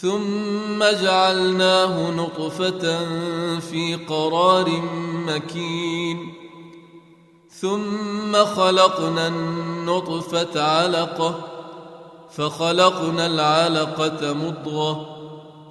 ثم جعلناه نطفة في قرار مكين. ثم خلقنا النطفة علقة فخلقنا العلقة مضغة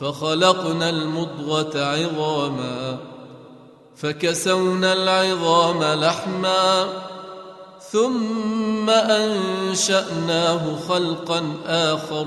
فخلقنا المضغة عظاما فكسونا العظام لحما ثم أنشأناه خلقا آخر.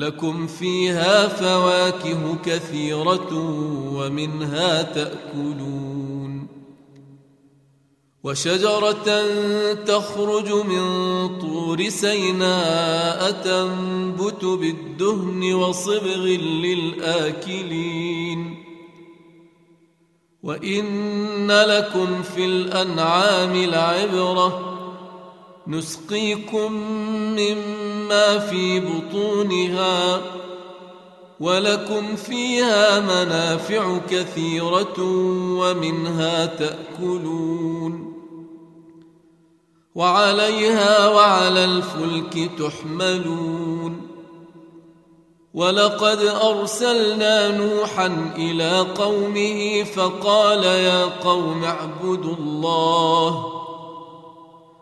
لكم فيها فواكه كثيرة ومنها تأكلون وشجرة تخرج من طور سيناء تنبت بالدهن وصبغ للآكلين وإن لكم في الأنعام لعبره نسقيكم مما في بطونها ولكم فيها منافع كثيرة ومنها تأكلون وعليها وعلى الفلك تحملون ولقد أرسلنا نوحا إلى قومه فقال يا قوم اعبدوا الله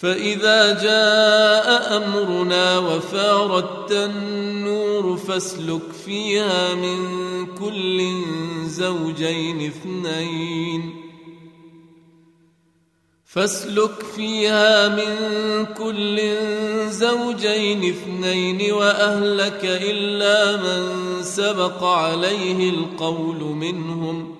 فإذا جاء أمرنا وفاردت النور فاسلك فيها من كل زوجين اثنين. فاسلك فيها من كل زوجين اثنين وأهلك إلا من سبق عليه القول منهم.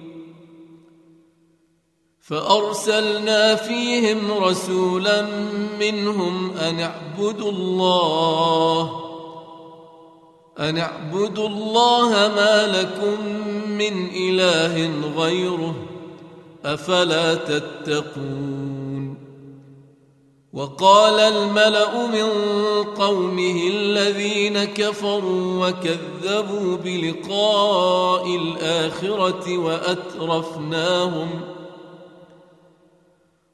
فأرسلنا فيهم رسولا منهم أن اعبدوا الله أن اعبدوا الله ما لكم من إله غيره أفلا تتقون. وقال الملأ من قومه الذين كفروا وكذبوا بلقاء الآخرة وأترفناهم ۖ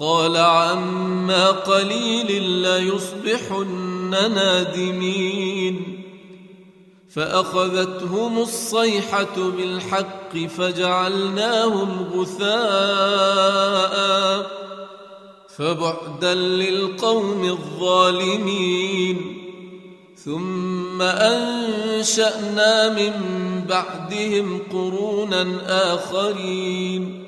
قال عما قليل ليصبحن نادمين فأخذتهم الصيحة بالحق فجعلناهم غثاء فبعدا للقوم الظالمين ثم أنشأنا من بعدهم قرونا آخرين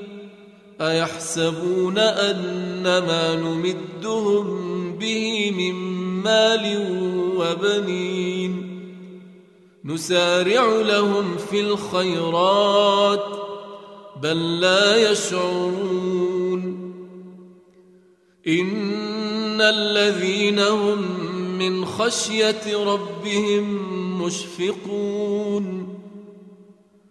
أيحسبون ان ما نمدهم به من مال وبنين نسارع لهم في الخيرات بل لا يشعرون إن الذين هم من خشية ربهم مشفقون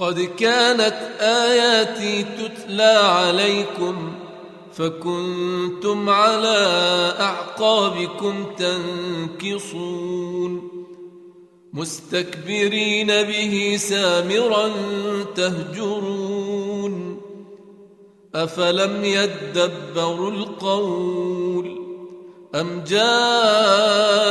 قد كانت آياتي تتلى عليكم فكنتم على أعقابكم تنكصون مستكبرين به سامرا تهجرون أفلم يدبروا القول أم جاءهم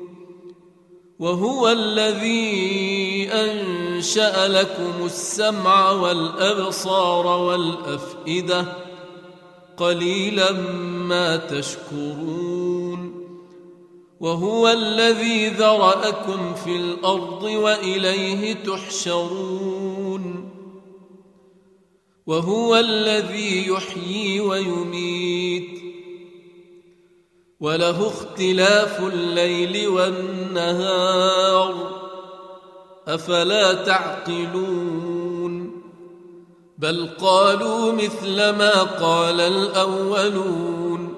وهو الذي أنشأ لكم السمع والأبصار والأفئدة قليلا ما تشكرون وهو الذي ذرأكم في الأرض وإليه تحشرون وهو الذي يحيي ويميت وله اختلاف الليل والنهار. أفلا تعقلون؟ بل قالوا مثل ما قال الأولون.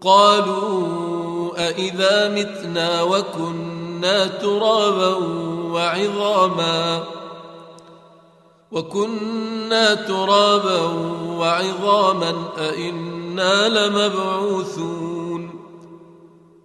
قالوا أإذا متنا وكنا ترابا وعظاما. وكنا ترابا وعظاما أئنا لمبعوثون.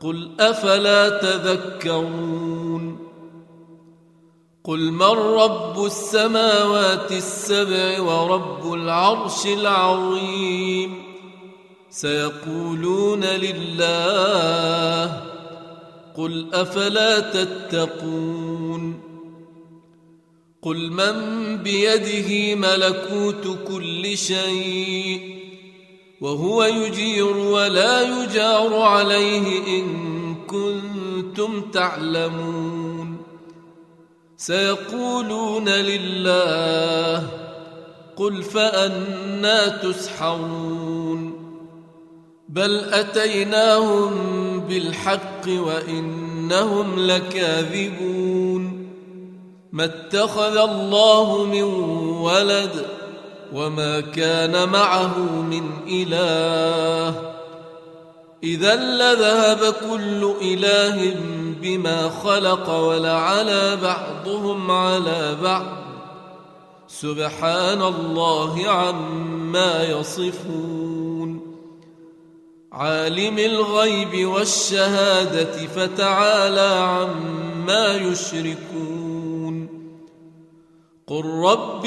قل أفلا تذكرون قل من رب السماوات السبع ورب العرش العظيم سيقولون لله قل أفلا تتقون قل من بيده ملكوت كل شيء وهو يجير ولا يجار عليه إن كنتم تعلمون. سيقولون لله قل فأنا تسحرون. بل أتيناهم بالحق وإنهم لكاذبون. ما اتخذ الله من ولد وما كان معه من إله. إذا لذهب كل إله بما خلق ولعلى بعضهم على بعض. سبحان الله عما يصفون. عالم الغيب والشهادة فتعالى عما يشركون. قل رب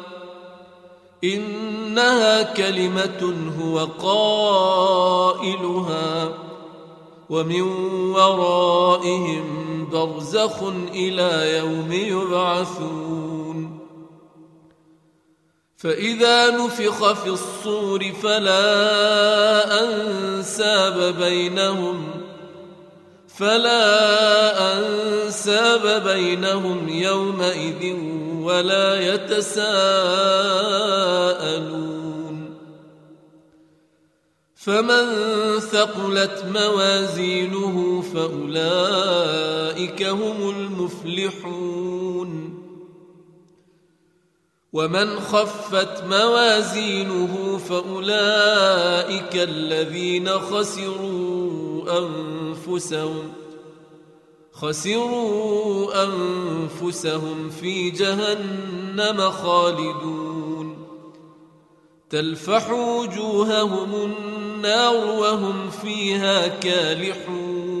إنها كلمة هو قائلها ومن ورائهم برزخ إلى يوم يبعثون. فإذا نفخ في الصور فلا أنساب بينهم فلا أنساب بينهم يومئذ ولا يتساءلون. فمن ثقلت موازينه فأولئك هم المفلحون. ومن خفت موازينه فأولئك الذين خسروا أنفسهم خسروا أنفسهم في جهنم خالدون. تلفح وجوههم النار وهم فيها كالحون.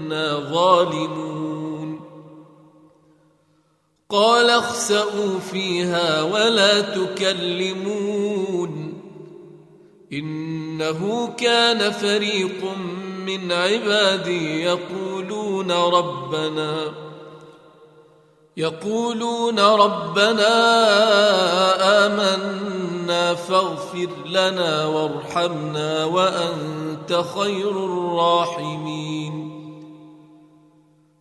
ظالمون. قال اخسئوا فيها ولا تكلمون. إنه كان فريق من عبادي يقولون ربنا يقولون ربنا آمنا فاغفر لنا وارحمنا وأنت خير الراحمين.